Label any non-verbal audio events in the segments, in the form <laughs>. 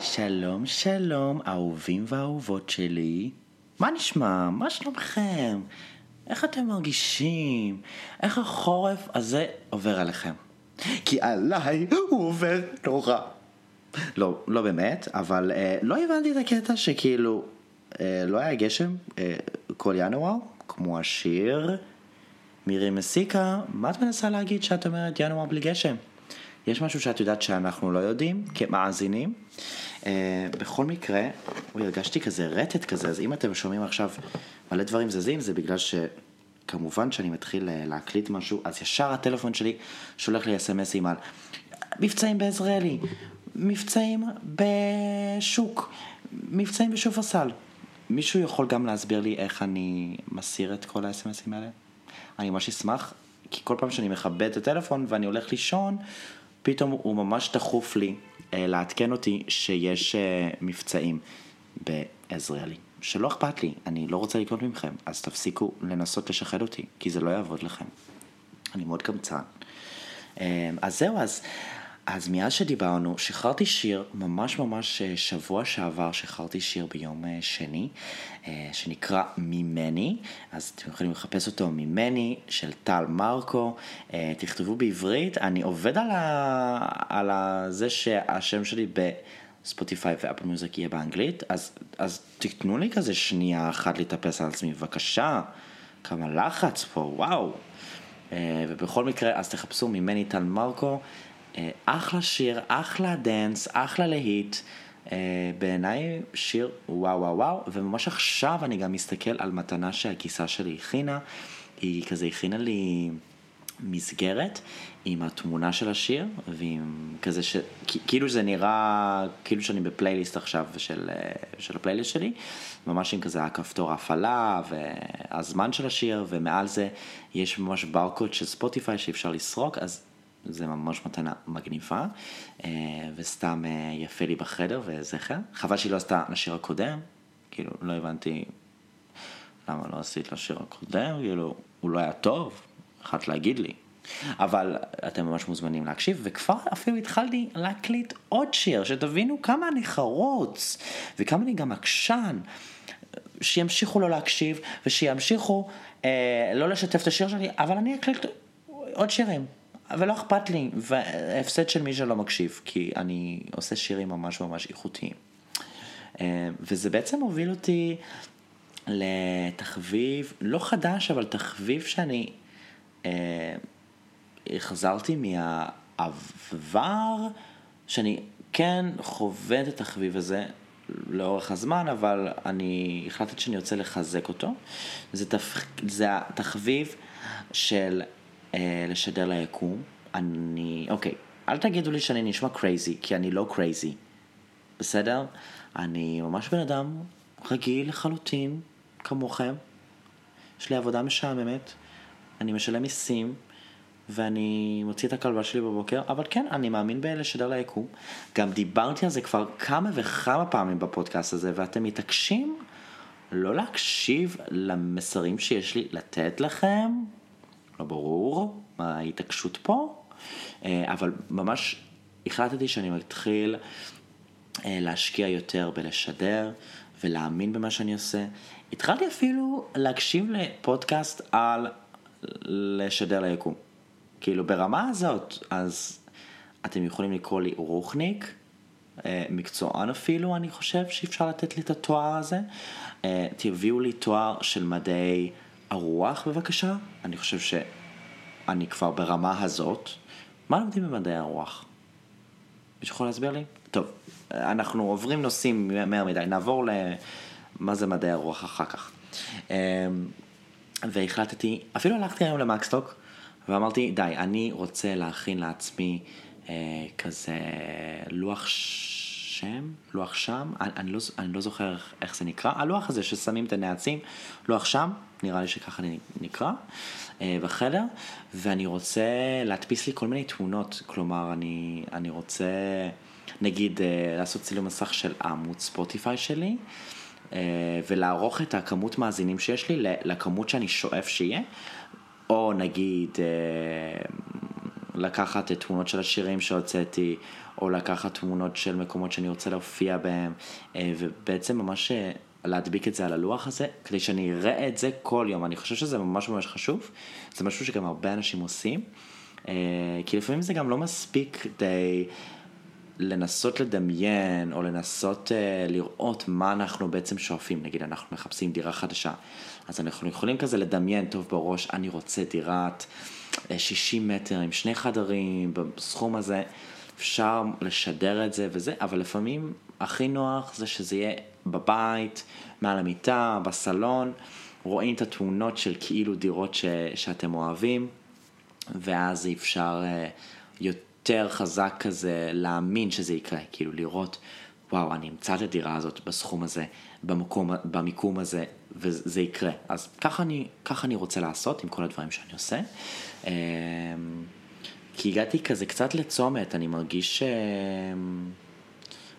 שלום, שלום, אהובים ואהובות שלי. מה נשמע? מה שלומכם? איך אתם מרגישים? איך החורף הזה עובר עליכם? כי עליי הוא עובר נורא. לא, לא באמת, אבל אה, לא הבנתי את הקטע שכאילו אה, לא היה גשם אה, כל ינואר, כמו השיר. מירי מסיקה, מה את מנסה להגיד שאת אומרת ינואר בלי גשם? יש משהו שאת יודעת שאנחנו לא יודעים כמאזינים. Uh, בכל מקרה, אוי, הרגשתי כזה רטט כזה, אז אם אתם שומעים עכשיו מלא דברים זזים, זה בגלל שכמובן שאני מתחיל uh, להקליט משהו, אז ישר הטלפון שלי שולח לי אס.אם.אסים על מבצעים בעזריאלי, מבצעים בשוק, מבצעים בשופרסל. מישהו יכול גם להסביר לי איך אני מסיר את כל האס.אם.אסים האלה? אני ממש אשמח, כי כל פעם שאני מכבה את הטלפון ואני הולך לישון, פתאום הוא ממש דחוף לי אה, לעדכן אותי שיש אה, מבצעים בעזריאלי. שלא אכפת לי, אני לא רוצה לקנות מכם, אז תפסיקו לנסות לשחד אותי, כי זה לא יעבוד לכם. אני מאוד קמצן. אה, אז זהו, אז, אז מאז שדיברנו, שחררתי שיר, ממש ממש אה, שבוע שעבר שחררתי שיר ביום אה, שני, אה, שנקרא ממני, אז אתם יכולים לחפש אותו ממני, של טל מרקו, תכתבו בעברית, אני עובד על, ה, על ה, זה שהשם שלי בספוטיפיי ואפל מיוזיק יהיה באנגלית, אז, אז תיתנו לי כזה שנייה אחת להתאפס על עצמי, בבקשה, כמה לחץ פה, וואו. ובכל מקרה, אז תחפשו ממני טל מרקו, אחלה שיר, אחלה dance, אחלה להיט. אה, בעיניי שיר וואו וואו וואו, וממש עכשיו אני גם מסתכל על מתנה שהכיסה שלי הכינה, היא כזה הכינה לי מסגרת עם התמונה של השיר, ועם כזה ש... כאילו זה נראה, כאילו שאני בפלייליסט עכשיו של, אה, של הפלייליסט שלי, ממש עם כזה הכפתור ההפעלה והזמן של השיר, ומעל זה יש ממש ברקוד של ספוטיפיי שאפשר לסרוק, אז זה ממש מתנה מגניבה, אה, וסתם אה, יפה לי בחדר וזכר. חבל שהיא לא עשתה לשיר הקודם, כאילו, לא הבנתי למה לא עשית לשיר הקודם, כאילו, הוא לא היה טוב, יכולת להגיד לי. אבל אתם ממש מוזמנים להקשיב, וכבר אפילו התחלתי להקליט עוד שיר, שתבינו כמה אני חרוץ, וכמה אני גם עקשן. שימשיכו לא להקשיב, ושימשיכו אה, לא לשתף את השיר שלי, אבל אני אקליט עוד שירים. ולא אכפת לי, והפסד של מי שלא מקשיב, כי אני עושה שירים ממש ממש איכותיים. אה, וזה בעצם הוביל אותי לתחביב, לא חדש, אבל תחביב שאני אה, החזרתי מהעבר, שאני כן חווה את התחביב הזה לאורך הזמן, אבל אני החלטתי שאני רוצה לחזק אותו. זה, תפ... זה התחביב של לשדר ליקום. אני, אוקיי, אל תגידו לי שאני נשמע crazy, כי אני לא crazy, בסדר? אני ממש בן אדם רגיל לחלוטין, כמוכם. יש לי עבודה משעממת, אני משלם מיסים, ואני מוציא את הכלבה שלי בבוקר, אבל כן, אני מאמין בלשדר ליקום. גם דיברתי על זה כבר כמה וכמה פעמים בפודקאסט הזה, ואתם מתעקשים לא להקשיב למסרים שיש לי לתת לכם. לא ברור מה ההתעקשות פה, אה, אבל ממש החלטתי שאני מתחיל אה, להשקיע יותר בלשדר ולהאמין במה שאני עושה. התחלתי אפילו להקשיב לפודקאסט על לשדר ליקום. כאילו ברמה הזאת, אז אתם יכולים לקרוא לי רוחניק, אה, מקצוען אפילו, אני חושב שאפשר לתת לי את התואר הזה. תביאו לי תואר של מדעי הרוח בבקשה, אני חושב שאני כבר ברמה הזאת. מה לומדים במדעי הרוח? מישהו יכול להסביר לי? טוב, אנחנו עוברים נושאים מהר מדי, נעבור למה זה מדעי הרוח אחר כך. אמ, והחלטתי, אפילו הלכתי היום למקסטוק ואמרתי, די, אני רוצה להכין לעצמי אה, כזה לוח שם, לוח שם, אני, אני, לא, אני לא זוכר איך זה נקרא, הלוח הזה ששמים את הנעצים, לוח שם, נראה לי שככה נקרא, אה, בחדר, ואני רוצה להדפיס לי כל מיני תמונות, כלומר, אני, אני רוצה, נגיד, אה, לעשות צילום מסך של עמוד ספוטיפיי שלי, אה, ולערוך את הכמות מאזינים שיש לי לכמות שאני שואף שיהיה, או נגיד, לקחת תמונות של השירים שהוצאתי, או לקחת תמונות של מקומות שאני רוצה להופיע בהם, אה, ובעצם ממש אה, להדביק את זה על הלוח הזה, כדי שאני אראה את זה כל יום. אני חושב שזה ממש ממש חשוב, זה משהו שגם הרבה אנשים עושים, אה, כי לפעמים זה גם לא מספיק כדי... לנסות לדמיין או לנסות uh, לראות מה אנחנו בעצם שואפים, נגיד אנחנו מחפשים דירה חדשה, אז אנחנו יכולים כזה לדמיין טוב בראש, אני רוצה דירת 60 מטר עם שני חדרים, בסכום הזה, אפשר לשדר את זה וזה, אבל לפעמים הכי נוח זה שזה יהיה בבית, מעל המיטה, בסלון, רואים את התמונות של כאילו דירות ש, שאתם אוהבים, ואז אפשר uh, יותר חזק כזה להאמין שזה יקרה, כאילו לראות, וואו, אני אמצא את הדירה הזאת בסכום הזה, במקום, במיקום הזה, וזה יקרה. אז ככה אני, ככה אני רוצה לעשות עם כל הדברים שאני עושה. אמ, כי הגעתי כזה קצת לצומת, אני מרגיש ש...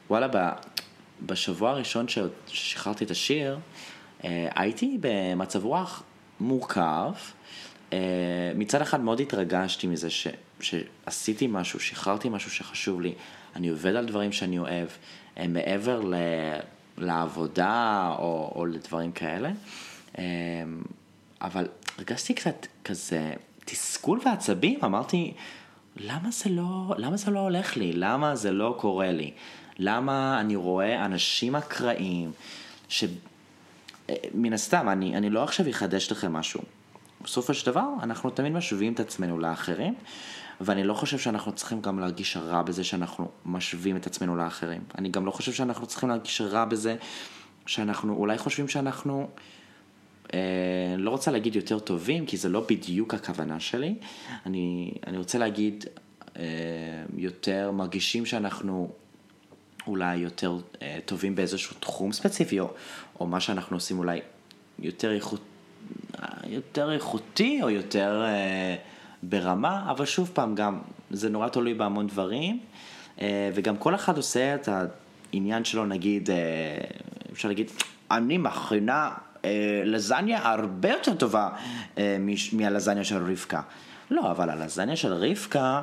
וואלה, בשבוע הראשון ששחררתי את השיר, אה, הייתי במצב רוח מורכב. אה, מצד אחד מאוד התרגשתי מזה ש, שעשיתי משהו, שחררתי משהו שחשוב לי, אני עובד על דברים שאני אוהב, אה, מעבר ל, לעבודה או, או לדברים כאלה, אבל הרגשתי קצת כזה תסכול ועצבים, אמרתי, למה זה לא, למה זה לא הולך לי? למה זה לא קורה לי? למה אני רואה אנשים אקראיים, שמן הסתם, אני, אני לא עכשיו אחדש לכם משהו. בסופו של דבר, אנחנו תמיד משווים את עצמנו לאחרים, ואני לא חושב שאנחנו צריכים גם להרגיש רע בזה שאנחנו משווים את עצמנו לאחרים. אני גם לא חושב שאנחנו צריכים להרגיש רע בזה שאנחנו אולי חושבים שאנחנו... אה, לא רוצה להגיד יותר טובים, כי זה לא בדיוק הכוונה שלי. אני, אני רוצה להגיד אה, יותר מרגישים שאנחנו אולי יותר אה, טובים באיזשהו תחום ספציפי, או, או מה שאנחנו עושים אולי יותר, איכות, יותר איכותי או יותר אה, ברמה, אבל שוב פעם, גם זה נורא תלוי בהמון דברים, אה, וגם כל אחד עושה את העניין שלו, נגיד, אה, אפשר להגיד, אני מכינה אה, לזניה הרבה יותר טובה אה, מהלזניה של רבקה. לא, אבל הלזניה של רבקה,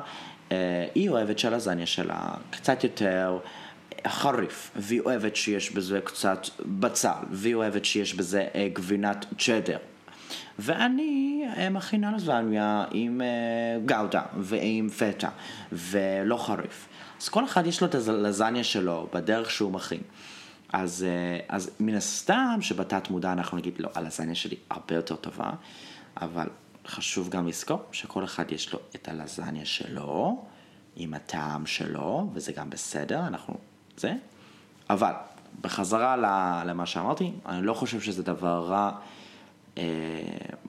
אה, היא אוהבת שהלזניה שלה קצת יותר חריף, והיא אוהבת שיש בזה קצת בצל, והיא אוהבת שיש בזה גבינת צ'דר. ואני מכינה לזניה עם גאודה ועם פטה, ולא חריף. אז כל אחד יש לו את הלזניה שלו בדרך שהוא מכין. אז, אה, אז מן הסתם שבתת מודע אנחנו נגיד, לא, הלזניה שלי הרבה יותר טובה, אבל חשוב גם לזכור שכל אחד יש לו את הלזניה שלו, עם הטעם שלו, וזה גם בסדר, אנחנו, זה. אבל, בחזרה למה שאמרתי, אני לא חושב שזה דבר רע אה,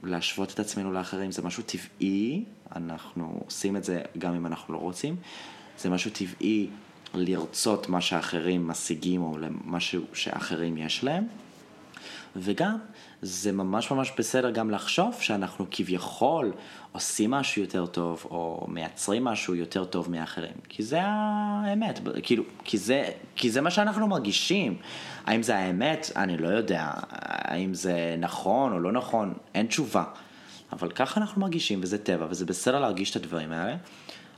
להשוות את עצמנו לאחרים, זה משהו טבעי, אנחנו עושים את זה גם אם אנחנו לא רוצים, זה משהו טבעי לרצות מה שאחרים משיגים או למשהו שאחרים יש להם. וגם זה ממש ממש בסדר גם לחשוב שאנחנו כביכול עושים משהו יותר טוב או מייצרים משהו יותר טוב מאחרים. כי זה האמת, כאילו, כי זה, כי זה מה שאנחנו מרגישים. האם זה האמת? אני לא יודע. האם זה נכון או לא נכון? אין תשובה. אבל ככה אנחנו מרגישים וזה טבע וזה בסדר להרגיש את הדברים האלה.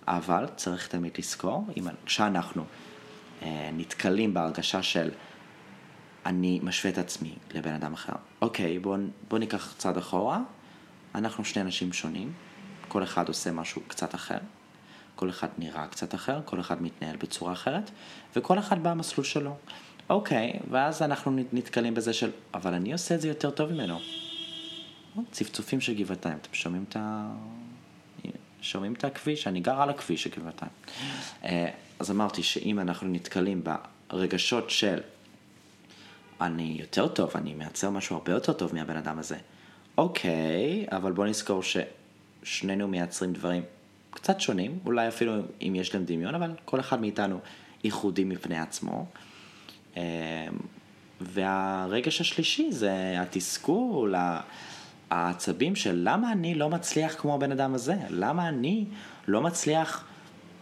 אבל צריך תמיד לזכור, כשאנחנו אה, נתקלים בהרגשה של אני משווה את עצמי לבן אדם אחר, אוקיי, בואו בוא ניקח צעד אחורה, אנחנו שני אנשים שונים, כל אחד עושה משהו קצת אחר, כל אחד נראה קצת אחר, כל אחד מתנהל בצורה אחרת, וכל אחד במסלול שלו. אוקיי, ואז אנחנו נתקלים בזה של, אבל אני עושה את זה יותר טוב ממנו. צפצופים של גבעתיים, אתם שומעים את ה... שומעים את הכביש, אני גר על הכביש של גבעתיים. אה, אז אמרתי שאם אנחנו נתקלים ברגשות של אני יותר טוב, אני מייצר משהו הרבה יותר טוב מהבן אדם הזה, אוקיי, אבל בוא נזכור ששנינו מייצרים דברים קצת שונים, אולי אפילו אם יש להם דמיון, אבל כל אחד מאיתנו ייחודי מפני עצמו. אה, והרגש השלישי זה התסכול, העצבים של למה אני לא מצליח כמו הבן אדם הזה? למה אני לא מצליח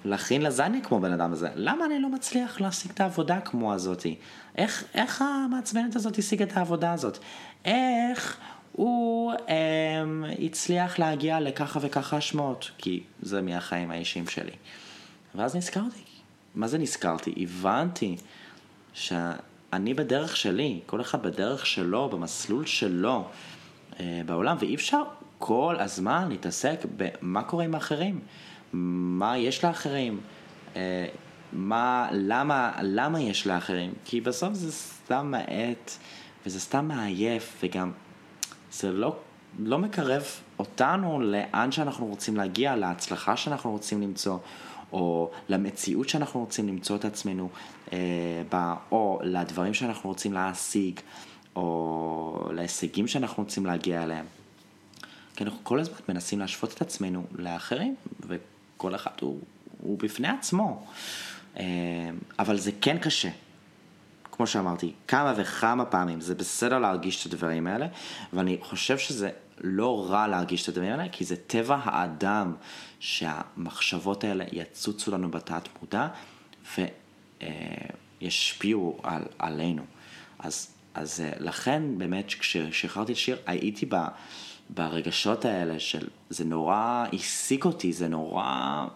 להכין לזניה כמו הבן אדם הזה? למה אני לא מצליח להשיג את העבודה כמו הזאתי? איך, איך המעצבנת הזאת השיגה את העבודה הזאת? איך הוא אמ, הצליח להגיע לככה וככה שמות, כי זה מהחיים האישיים שלי. ואז נזכרתי. מה זה נזכרתי? הבנתי שאני בדרך שלי, כל אחד בדרך שלו, במסלול שלו אה, בעולם, ואי אפשר כל הזמן להתעסק במה קורה עם האחרים, מה יש לאחרים, אה, מה, למה, למה יש לאחרים, כי בסוף זה סתם מעט וזה סתם מעייף וגם זה לא, לא מקרב אותנו לאן שאנחנו רוצים להגיע, להצלחה שאנחנו רוצים למצוא, או למציאות שאנחנו רוצים למצוא את עצמנו אה, בה, או לדברים שאנחנו רוצים להשיג, או להישגים שאנחנו רוצים להגיע אליהם. כי אנחנו כל הזמן מנסים להשוות את עצמנו לאחרים, וכל אחד הוא, הוא בפני עצמו. אה, אבל זה כן קשה. כמו שאמרתי, כמה וכמה פעמים, זה בסדר להרגיש את הדברים האלה, ואני חושב שזה לא רע להרגיש את הדברים האלה, כי זה טבע האדם שהמחשבות האלה יצוצו לנו בתת מודע וישפיעו על, עלינו. אז, אז אה, לכן באמת כששחררתי את השיר הייתי ב, ברגשות האלה של זה נורא העסיק אותי, זה נורא,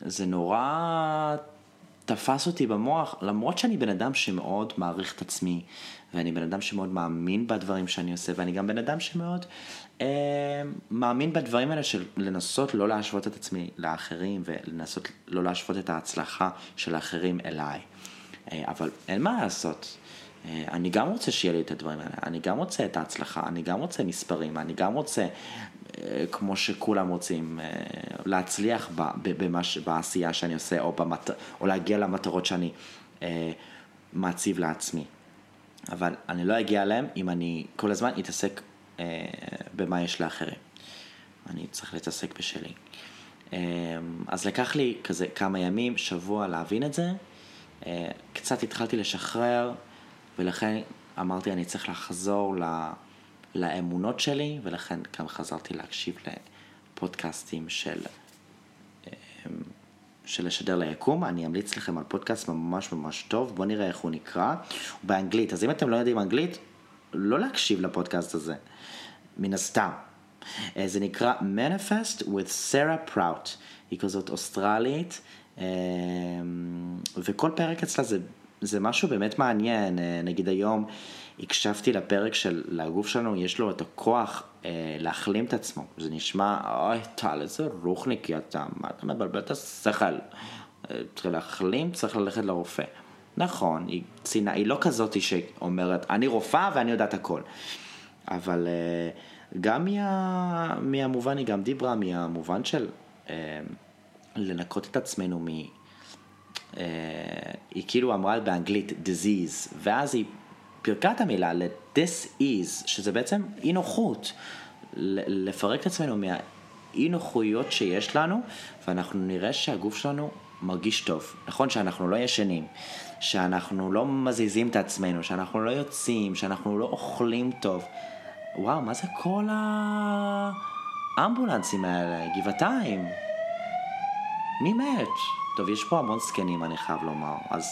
זה נורא תפס אותי במוח, למרות שאני בן אדם שמאוד מעריך את עצמי, ואני בן אדם שמאוד מאמין בדברים שאני עושה, ואני גם בן אדם שמאוד אה, מאמין בדברים האלה של לנסות לא להשוות את עצמי לאחרים, ולנסות לא להשוות את ההצלחה של האחרים אליי. אה, אבל אין מה לעשות. אה, אני גם רוצה שיהיה לי את הדברים האלה, אני גם רוצה את ההצלחה, אני גם רוצה מספרים, אני גם רוצה אה, כמו שכולם רוצים, אה, להצליח במש, בעשייה שאני עושה, או, במת, או להגיע למטרות שאני מציב לעצמי. אבל אני לא אגיע אליהם אם אני כל הזמן אתעסק במה יש לאחרים. אני צריך להתעסק בשלי. אז לקח לי כזה כמה ימים, שבוע להבין את זה. קצת התחלתי לשחרר, ולכן אמרתי אני צריך לחזור ל... לאמונות שלי, ולכן גם חזרתי להקשיב לפודקאסטים של, אמ, של לשדר ליקום. אני אמליץ לכם על פודקאסט ממש ממש טוב, בואו נראה איך הוא נקרא. הוא באנגלית, אז אם אתם לא יודעים אנגלית, לא להקשיב לפודקאסט הזה, מן הסתם. אה, זה נקרא Manifest with Sarah Prout, היא כזאת אוסטרלית, אמ, וכל פרק אצלה זה, זה משהו באמת מעניין, אה, נגיד היום הקשבתי לפרק של לגוף שלנו, יש לו את הכוח אה, להחלים את עצמו. זה נשמע, אוי, טל, איזה רוחניקי אתה, מה אתה מבלבל את השכל? אה, צריך להחלים, צריך ללכת לרופא. נכון, היא ציינה, היא לא כזאת שאומרת, אני רופאה ואני יודעת הכל. אבל גם מה, מהמובן, היא גם דיברה מהמובן של לנקות את עצמנו. Uh, היא כאילו אמרה באנגלית disease, ואז היא פירקה את המילה ל-this is, שזה בעצם אי נוחות, לפרק את עצמנו מהאי נוחויות שיש לנו, ואנחנו נראה שהגוף שלנו מרגיש טוב. נכון שאנחנו לא ישנים, שאנחנו לא מזיזים את עצמנו, שאנחנו לא יוצאים, שאנחנו לא אוכלים טוב. וואו, מה זה כל האמבולנסים האלה? גבעתיים. מי מת? טוב, יש פה המון זקנים, אני חייב לומר, אז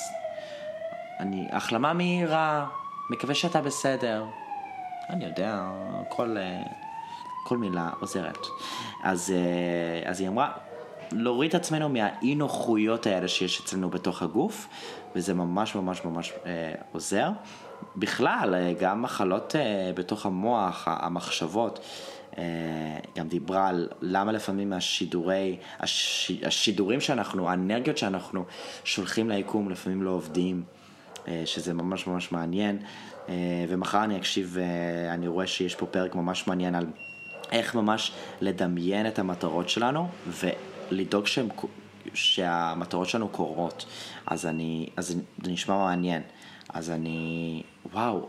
אני, החלמה מהירה, מקווה שאתה בסדר. אני יודע, כל, אה, כל מילה עוזרת. אז, אה, אז היא אמרה, להוריד את עצמנו מהאי נוחויות האלה שיש אצלנו בתוך הגוף, וזה ממש ממש ממש אה, עוזר. בכלל, אה, גם מחלות אה, בתוך המוח, המחשבות, אה, גם דיברה על למה לפעמים השידורי, הש, השידורים שאנחנו, האנרגיות שאנחנו שולחים ליקום לפעמים לא עובדים. אה, שזה ממש ממש מעניין, אה, ומחר אני אקשיב, אה, אני רואה שיש פה פרק ממש מעניין על איך ממש לדמיין את המטרות שלנו ולדאוג שהם, שהמטרות שלנו קורות. אז אני, אז זה נשמע מעניין. אז אני, וואו,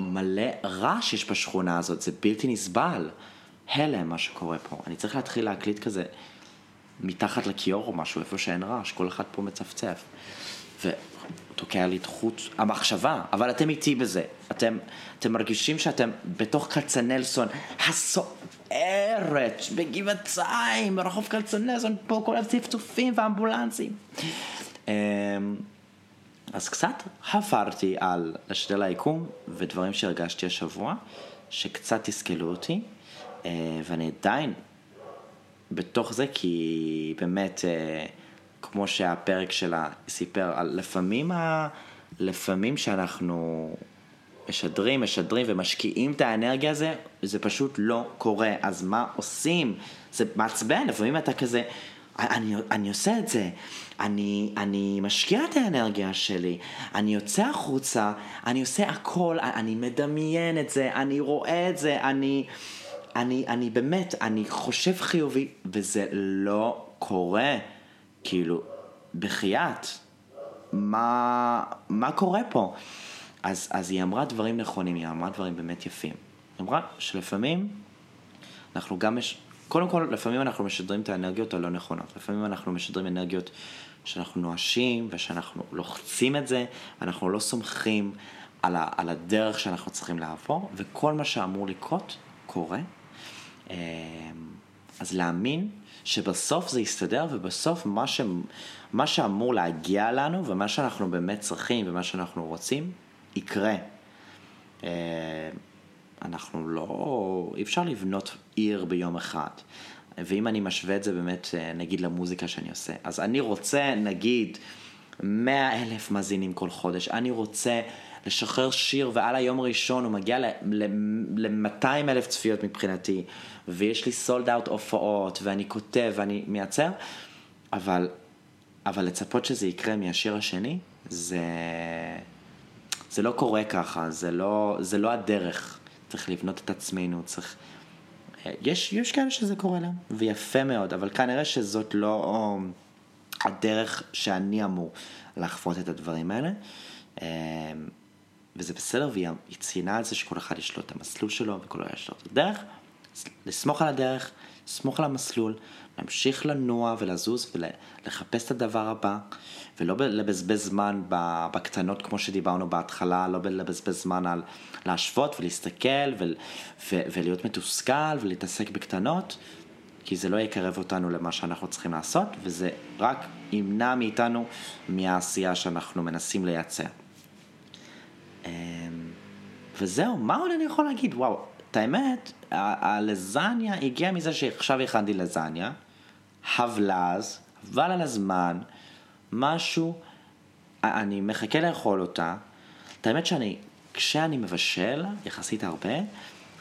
מלא רעש יש בשכונה הזאת, זה בלתי נסבל. הלם מה שקורה פה. אני צריך להתחיל להקליט כזה מתחת לכיור או משהו, איפה שאין רעש, כל אחד פה מצפצף. תוקע לי את חוט המחשבה, אבל אתם איתי בזה. אתם, אתם מרגישים שאתם בתוך כצנלסון הסוערת בגבעתיים, ברחוב כצנלסון, פה כל הצפצופים והאמבולנסים. אמ, אז קצת חפרתי על לשדל היקום ודברים שהרגשתי השבוע, שקצת תסכלו אותי, ואני עדיין בתוך זה, כי באמת, אה, כמו שהפרק שלה סיפר, לפעמים, ה... לפעמים שאנחנו משדרים, משדרים ומשקיעים את האנרגיה הזה, זה פשוט לא קורה. אז מה עושים? זה מעצבן, לפעמים אתה כזה, אני, אני עושה את זה, אני, אני משקיע את האנרגיה שלי, אני יוצא החוצה, אני עושה הכל, אני מדמיין את זה, אני רואה את זה, אני, אני, אני באמת, אני חושב חיובי, וזה לא קורה. כאילו, בחייאת, מה, מה קורה פה? אז, אז היא אמרה דברים נכונים, היא אמרה דברים באמת יפים. היא אמרה שלפעמים אנחנו גם, מש... קודם כל, לפעמים אנחנו משדרים את האנרגיות הלא נכונות. לפעמים אנחנו משדרים אנרגיות שאנחנו נואשים ושאנחנו לוחצים את זה, ואנחנו לא סומכים על, ה... על הדרך שאנחנו צריכים לעבור, וכל מה שאמור לקרות, קורה. אמ, אז להאמין שבסוף זה יסתדר, ובסוף מה, ש... מה שאמור להגיע לנו, ומה שאנחנו באמת צריכים, ומה שאנחנו רוצים, יקרה. אמ, אנחנו לא, אי אפשר לבנות עיר ביום אחד. ואם אני משווה את זה באמת, אה, נגיד למוזיקה שאני עושה, אז אני רוצה, נגיד, 100 אלף מאזינים כל חודש, אני רוצה לשחרר שיר ועל היום הראשון הוא מגיע ל-200 אלף צפיות מבחינתי, ויש לי סולד אאוט הופעות, ואני כותב ואני מייצר, אבל, אבל לצפות שזה יקרה מהשיר השני, זה, זה לא קורה ככה, זה לא, זה לא הדרך. צריך לבנות את עצמנו, צריך... יש, יש כאלה שזה קורה להם, ויפה מאוד, אבל כנראה שזאת לא הדרך שאני אמור לחוות את הדברים האלה. וזה בסדר, והיא ציינה על זה שכל אחד יש לו את המסלול שלו, וכל אחד יש לו את הדרך. לסמוך על הדרך, לסמוך על המסלול, להמשיך לנוע ולזוז ולחפש את הדבר הבא, ולא לבזבז זמן בקטנות כמו שדיברנו בהתחלה, לא לבזבז זמן על להשוות ולהסתכל ו- ו- ולהיות מתוסכל ולהתעסק בקטנות, כי זה לא יקרב אותנו למה שאנחנו צריכים לעשות, וזה רק ימנע מאיתנו מהעשייה שאנחנו מנסים לייצר. אמ, וזהו, מה עוד אני יכול להגיד? וואו, את האמת, הלזניה הגיעה מזה שעכשיו הכנתי לזניה, הבלז, אבל על הזמן, משהו, אני מחכה לאכול אותה. את האמת שאני, כשאני מבשל יחסית הרבה,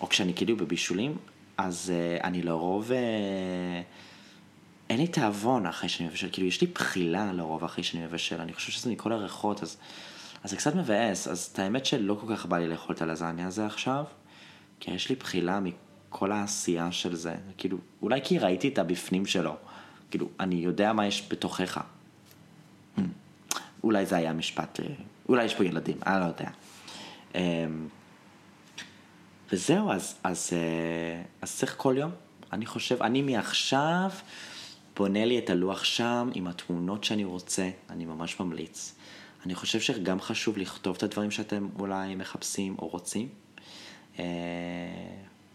או כשאני כאילו בבישולים, אז uh, אני לרוב, uh, אין לי תיאבון אחרי שאני מבשל, כאילו יש לי בחילה לרוב אחרי שאני מבשל, אני חושב שזה מכל הריחות, אז, אז זה קצת מבאס, אז את האמת שלא כל כך בא לי לאכול את הלזניה הזה עכשיו, כי יש לי בחילה מכל העשייה של זה, כאילו, אולי כי ראיתי את הבפנים שלו, כאילו, אני יודע מה יש בתוכך. Hmm. אולי זה היה משפט, אה, אולי יש פה ילדים, אני לא יודע. אמ, וזהו, אז, אז, אה, אז צריך כל יום, אני חושב, אני מעכשיו בונה לי את הלוח שם עם התמונות שאני רוצה, אני ממש ממליץ. אני חושב שגם חשוב לכתוב את הדברים שאתם אולי מחפשים או רוצים. אה,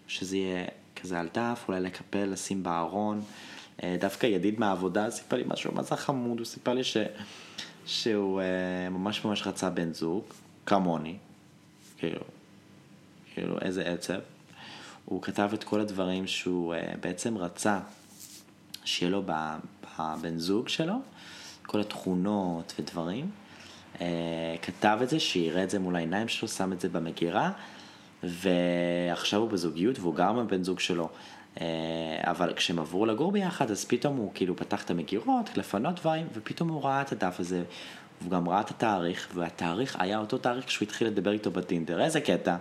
שזה יהיה כזה על דף, אולי לקפל, לשים בארון. אה, דווקא ידיד מהעבודה סיפר לי משהו, מה זה חמוד, הוא סיפר לי ש... שהוא ממש ממש רצה בן זוג, כמוני, כאילו, כאילו איזה עצב. הוא כתב את כל הדברים שהוא בעצם רצה שיהיה לו בבן זוג שלו, כל התכונות ודברים. Uh, כתב את זה, שיראה את זה מול העיניים שלו, שם את זה במגירה, ועכשיו הוא בזוגיות והוא גר עם הבן זוג שלו. Uh, אבל כשהם עברו לגור ביחד, אז פתאום הוא כאילו פתח את המגירות, לפנות דברים, ופתאום הוא ראה את הדף הזה, הוא גם ראה את התאריך, והתאריך היה אותו תאריך כשהוא התחיל לדבר איתו בטינדר, איזה קטע.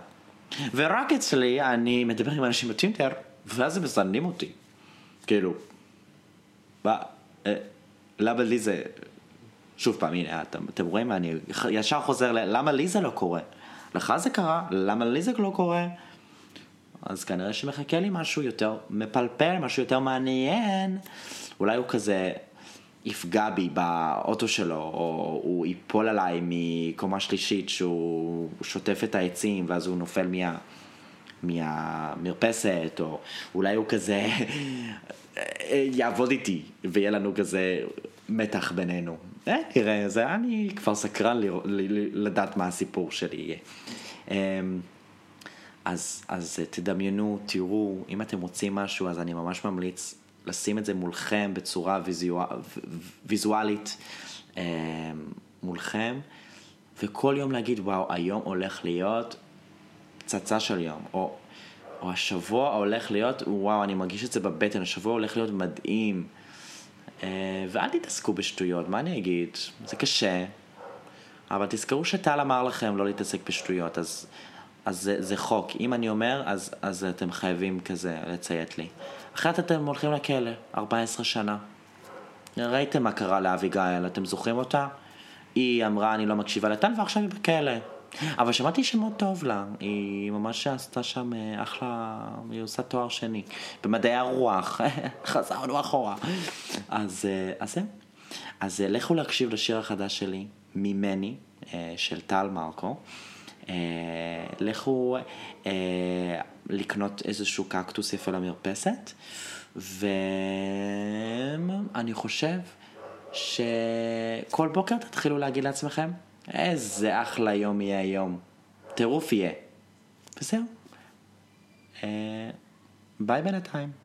ורק אצלי אני מדבר עם אנשים בטינדר, ואז הם מזנים אותי. כאילו, מה, אה, למה לי זה... שוב פעם, הנה, אתם, אתם רואים, אני ישר חוזר ל... למה לי זה לא קורה? לך זה קרה, למה לי זה לא קורה? אז כנראה שמחכה לי משהו יותר מפלפל, משהו יותר מעניין. אולי הוא כזה יפגע בי באוטו שלו, או הוא ייפול עליי מקומה שלישית שהוא שוטף את העצים ואז הוא נופל מה, מהמרפסת, או אולי הוא כזה <laughs> יעבוד איתי ויהיה לנו כזה מתח בינינו. אה, תראה, זה אני כבר סקרן ל, ל, ל, לדעת מה הסיפור שלי יהיה. אמ, אז, אז תדמיינו, תראו, אם אתם רוצים משהו, אז אני ממש ממליץ לשים את זה מולכם בצורה ויזואל, ויזואלית אה, מולכם, וכל יום להגיד, וואו, היום הולך להיות פצצה של יום, או, או השבוע הולך להיות, וואו, אני מרגיש את זה בבטן, השבוע הולך להיות מדהים. אה, ואל תתעסקו בשטויות, מה אני אגיד? זה קשה, אבל תזכרו שטל אמר לכם לא להתעסק בשטויות, אז, אז זה, זה חוק. אם אני אומר, אז, אז אתם חייבים כזה לציית לי. אחרת אתם הולכים לכלא, 14 שנה. ראיתם מה קרה לאביגיל, אתם זוכרים אותה? היא אמרה אני לא מקשיבה לטל ועכשיו היא בכלא. אבל שמעתי שמאוד טוב לה, היא ממש עשתה שם אה, אחלה, היא עושה תואר שני, במדעי הרוח, <laughs> חזרנו אחורה. אז, אה, אז זהו. אז אה, לכו להקשיב לשיר החדש שלי, ממני, של טל מרקו. לכו לקנות איזשהו קקטוס יפה למרפסת, ואני חושב שכל בוקר תתחילו להגיד לעצמכם, איזה אחלה יום יהיה היום. טירוף יהיה. וזהו. ביי בינתיים.